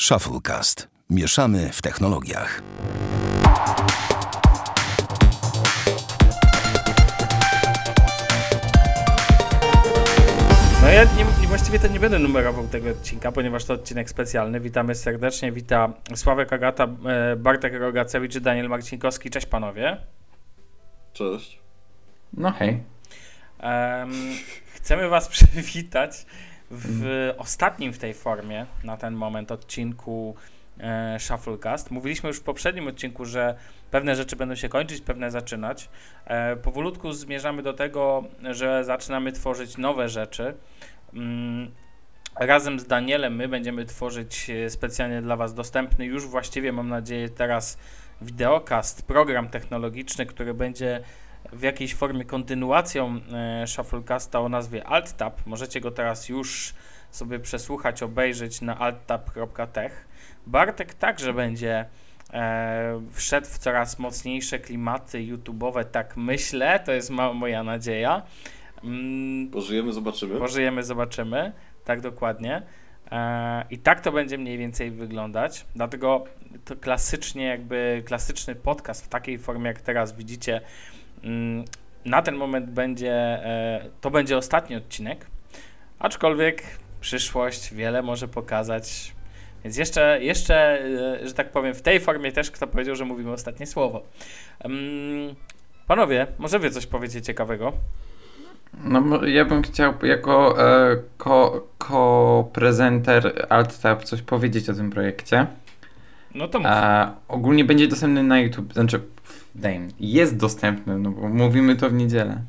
Shufflecast. Mieszamy w technologiach. No ja nie, właściwie to nie będę numerował tego odcinka, ponieważ to odcinek specjalny. Witamy serdecznie, wita Sławek Agata, e, Bartek Rogacewicz Daniel Marcinkowski. Cześć panowie. Cześć. No hej. Um, chcemy was przywitać w ostatnim w tej formie na ten moment odcinku e, Shufflecast. Mówiliśmy już w poprzednim odcinku, że pewne rzeczy będą się kończyć, pewne zaczynać. E, powolutku zmierzamy do tego, że zaczynamy tworzyć nowe rzeczy. Mm, razem z Danielem my będziemy tworzyć e, specjalnie dla Was dostępny już właściwie, mam nadzieję, teraz wideokast, program technologiczny, który będzie w jakiejś formie kontynuacją e, Shufflecasta o nazwie AltTab. Możecie go teraz już sobie przesłuchać, obejrzeć na alttab.tech. Bartek także będzie e, wszedł w coraz mocniejsze klimaty YouTube'owe, tak myślę, to jest ma moja nadzieja. Mm, pożyjemy, zobaczymy. Pożyjemy, zobaczymy, tak dokładnie. E, I tak to będzie mniej więcej wyglądać. Dlatego to klasycznie, jakby klasyczny podcast w takiej formie, jak teraz widzicie, na ten moment będzie, e, to będzie ostatni odcinek, aczkolwiek przyszłość wiele może pokazać. Więc jeszcze, jeszcze, e, że tak powiem, w tej formie też kto powiedział, że mówimy ostatnie słowo. Panowie, może wy coś powiecie ciekawego? No, ja bym chciał jako e, ko, ko-prezenter AltTab coś powiedzieć o tym projekcie. No to mów. E, ogólnie będzie dostępny na YouTube, znaczy, daj, jest dostępny, no bo mówimy to w niedzielę.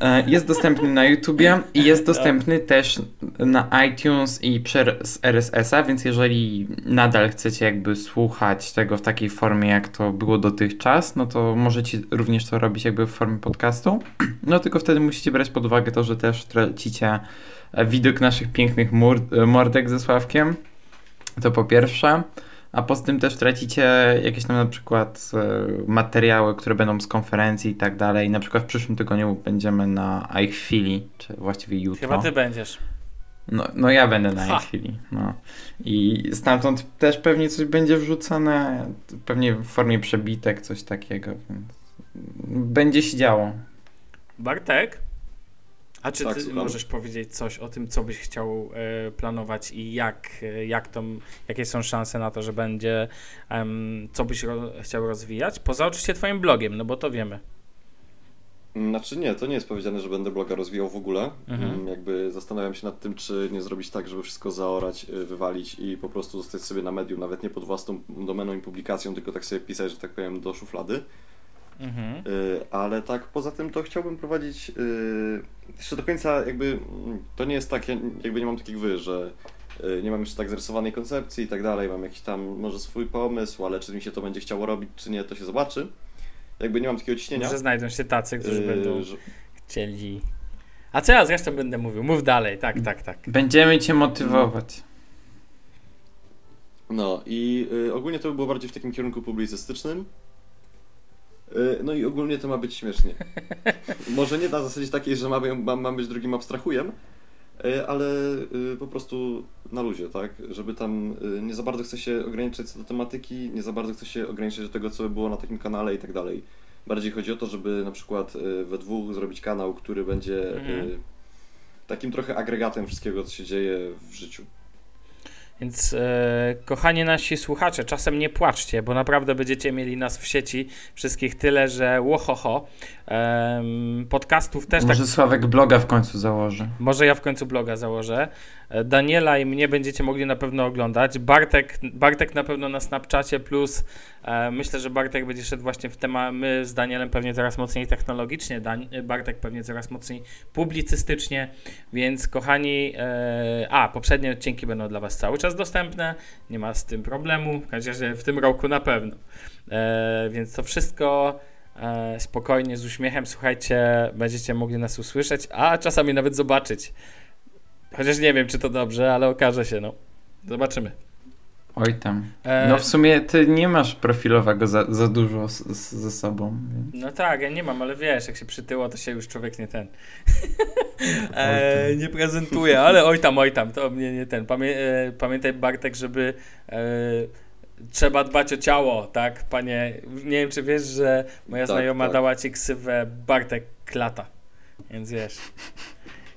E, jest dostępny na YouTubie i jest dostępny też na iTunes i przez RSS-a, więc jeżeli nadal chcecie jakby słuchać tego w takiej formie, jak to było dotychczas, no to możecie również to robić jakby w formie podcastu. No tylko wtedy musicie brać pod uwagę to, że też tracicie widok naszych pięknych mordek ze Sławkiem. To po pierwsze. A poza tym też tracicie jakieś tam na przykład e, materiały, które będą z konferencji i tak dalej. Na przykład w przyszłym tygodniu będziemy na iChwili, czy właściwie jutro. Chyba ty będziesz. No, no ja będę na iChwili. No. I stamtąd też pewnie coś będzie wrzucane, pewnie w formie przebitek, coś takiego, więc będzie się działo. Bartek? A czy tak, ty słucham. możesz powiedzieć coś o tym, co byś chciał e, planować i jak, e, jak to, jakie są szanse na to, że będzie, co byś ro, chciał rozwijać? Poza oczywiście twoim blogiem, no bo to wiemy. Znaczy nie, to nie jest powiedziane, że będę bloga rozwijał w ogóle. Mhm. Mm, jakby zastanawiam się nad tym, czy nie zrobić tak, żeby wszystko zaorać, e, wywalić i po prostu zostać sobie na medium, nawet nie pod własną domeną i publikacją, tylko tak sobie pisać, że tak powiem, do szuflady. Mhm. Y, ale tak poza tym to chciałbym prowadzić y, jeszcze do końca jakby to nie jest tak, jakby nie mam takich wy, że y, nie mam jeszcze tak zarysowanej koncepcji i tak dalej, mam jakiś tam może swój pomysł, ale czy mi się to będzie chciało robić, czy nie, to się zobaczy. Jakby nie mam takiego ciśnienia. Może znajdą się tacy, którzy yy, będą że... chcieli. A co ja zresztą będę mówił? Mów dalej, tak, tak, tak. Będziemy cię motywować. No i y, ogólnie to by było bardziej w takim kierunku publicystycznym. E, no i ogólnie to ma być śmiesznie. Może nie na zasadzie takiej, że mamy, mam, być drugim abstrahujem, e, ale e, po prostu na luzie, tak? Żeby tam nie za bardzo chce się ograniczać co do tematyki, nie za bardzo chce się ograniczać do tego, co by było na takim kanale i tak dalej. Bardziej chodzi o to, żeby na przykład we dwóch zrobić kanał, który będzie mhm. takim trochę agregatem wszystkiego, co się dzieje w życiu. Więc e, kochani nasi słuchacze, czasem nie płaczcie, bo naprawdę będziecie mieli nas w sieci wszystkich tyle, że łohoho. E, podcastów też Może tak... Sławek bloga w końcu założy. Może ja w końcu bloga założę. E, Daniela i mnie będziecie mogli na pewno oglądać. Bartek, Bartek na pewno na Snapchacie, plus e, myślę, że Bartek będzie szedł właśnie w temat. My z Danielem pewnie coraz mocniej technologicznie, Bartek pewnie coraz mocniej publicystycznie, więc kochani, e, a poprzednie odcinki będą dla Was cały czas dostępne, nie ma z tym problemu, chociaż w tym roku na pewno. E, więc to wszystko. E, spokojnie, z uśmiechem, słuchajcie, będziecie mogli nas usłyszeć, a czasami nawet zobaczyć. Chociaż nie wiem, czy to dobrze, ale okaże się, no. Zobaczymy. Oj tam. E, No w sumie ty nie masz profilowego za, za dużo z, z, ze sobą. Więc. No tak, ja nie mam, ale wiesz, jak się przytyło, to się już człowiek nie ten. e, nie prezentuje, ale oj tam, oj tam, to mnie nie ten. Pamię, e, pamiętaj, Bartek, żeby e, trzeba dbać o ciało, tak? Panie, nie wiem, czy wiesz, że moja Tak, znajoma tak. dała ci ksywę Bartek Klata, więc wiesz.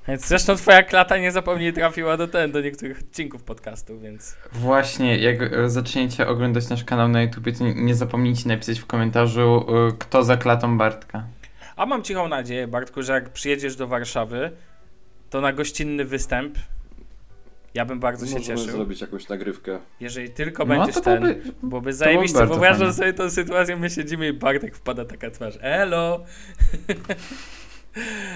Więc zresztą twoja klata nie zapomnij trafiła do ten, do niektórych odcinków podcastu, więc. Właśnie, jak zaczniecie oglądać nasz kanał na YouTube, to nie, zapomnijcie napisać w komentarzu, e, kto za klatą Bartka. A mam cichą nadzieję, Bartku, że jak przyjedziesz do Warszawy, to na gościnny występ ja bym bardzo się Możemy cieszył. zrobić jakąś nagrywkę. Jeżeli tylko No będziesz to ten, byłoby- byłoby zajebiście. Wyobrażam fajnie. sobie tą sytuację, my siedzimy i Bartek wpada taka twarz. Elo!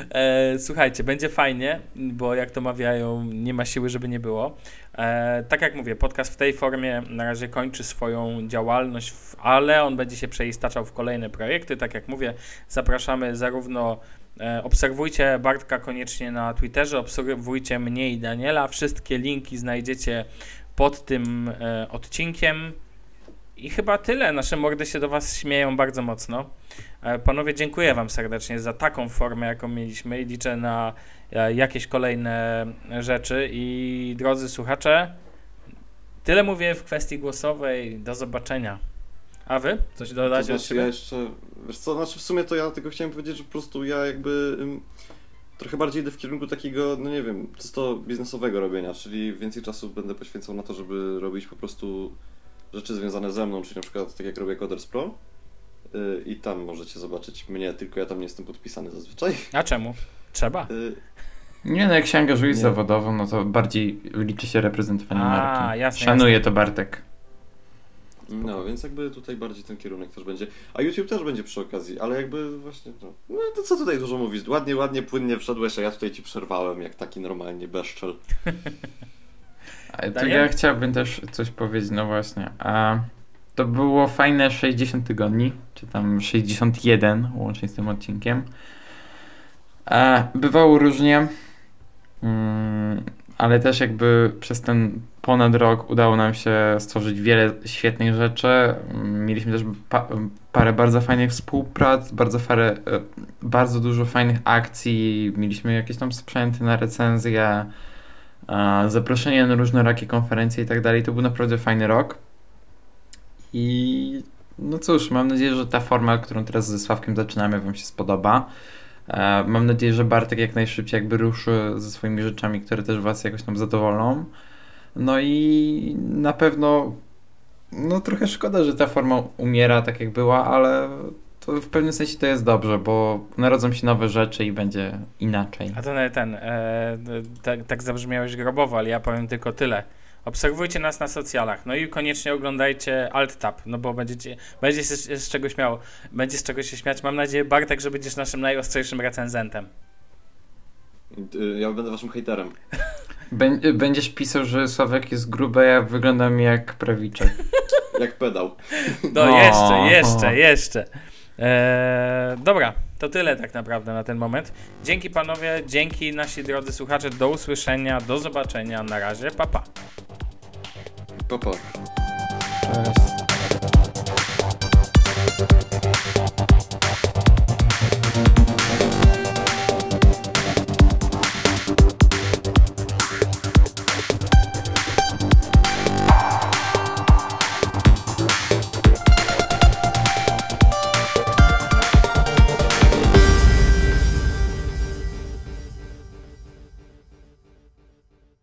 e, słuchajcie, będzie fajnie, bo jak to mawiają, nie ma siły, żeby nie było. E, tak jak mówię, podcast w tej formie na razie kończy swoją działalność, ale on będzie się przeistaczał w kolejne projekty. Tak jak mówię, zapraszamy zarówno E, Obserwujcie Bartka koniecznie na Twitterze, obserwujcie mnie i Daniela. Wszystkie linki znajdziecie pod tym odcinkiem. I chyba tyle. Nasze mordy się do Was śmieją bardzo mocno. E, panowie, dziękuję Wam serdecznie za taką formę, jaką mieliśmy i liczę na e, jakieś kolejne rzeczy. I drodzy słuchacze, tyle mówię w kwestii głosowej. Do zobaczenia. A Wy? Coś To dodać od znaczy ja jeszcze, wiesz co, znaczy w sumie to ja tylko chciałem powiedzieć, że po prostu ja jakby ym, trochę bardziej idę w kierunku takiego, no nie wiem, czysto biznesowego robienia, czyli więcej czasu będę poświęcał na to, żeby robić po prostu rzeczy związane ze mną, czyli na przykład tak jak robię Coders Pro yy, i tam możecie zobaczyć mnie, tylko ja tam nie jestem podpisany zazwyczaj. A czemu? Trzeba. Yy, Nie no, jak się angażujesz zawodowo, no to bardziej liczy się reprezentowanie A, marki. jasne, Szanuję to Bartek. No, więc jakby tutaj bardziej ten kierunek też będzie. A YouTube też będzie przy okazji, ale jakby właśnie to. No to co tutaj dużo mówić? Ładnie, ładnie, płynnie wszedłeś, a ja tutaj ci przerwałem jak taki normalnie bezczel. To ja chciałbym też coś powiedzieć, no właśnie. A to było fajne 60 tygodni, czy tam 61 łącznie z tym odcinkiem. A bywało różnie, mm, ale też jakby przez ten ponad rok udało nam się stworzyć wiele świetnych rzeczy. Mieliśmy też pa- parę bardzo fajnych współprac, bardzo, parę, e, bardzo dużo fajnych akcji. Mieliśmy jakieś tam sprzęty na recenzję zaproszenia na różnorakie konferencje i tak dalej. To był naprawdę fajny rok. I no cóż, mam nadzieję, że ta forma, którą teraz ze Sławkiem zaczynamy, Wam się spodoba. E, mam nadzieję, że Bartek jak najszybciej jakby ruszy ze swoimi rzeczami, które też Was jakoś tam zadowolą. No i na pewno no trochę szkoda, że ta forma umiera tak jak była, ale to w pewnym sensie to jest dobrze, bo narodzą się nowe rzeczy i będzie inaczej. A to ten, e, tak, tak zabrzmiałeś grobowo, ale ja powiem tylko tyle. Obserwujcie nas na socjalach, no i koniecznie oglądajcie Alt-Tab, no bo będziecie, będzie się z, z czegoś śmiał, będzie z czego się śmiać. Mam nadzieję, Bartek, że będziesz naszym najostrzejszym recenzentem. Yy, Ja będę waszym hejterem. Bę- Będziesz pisał, że Sławek jest gruby, a ja wyglądam jak prawiczek. Jak pedał. No jeszcze, jeszcze, jeszcze. E, dobra, to tyle tak naprawdę na ten moment. Dzięki panowie, dzięki nasi drodzy słuchacze, do usłyszenia, do zobaczenia, na razie, pa pa. Papa. Cześć.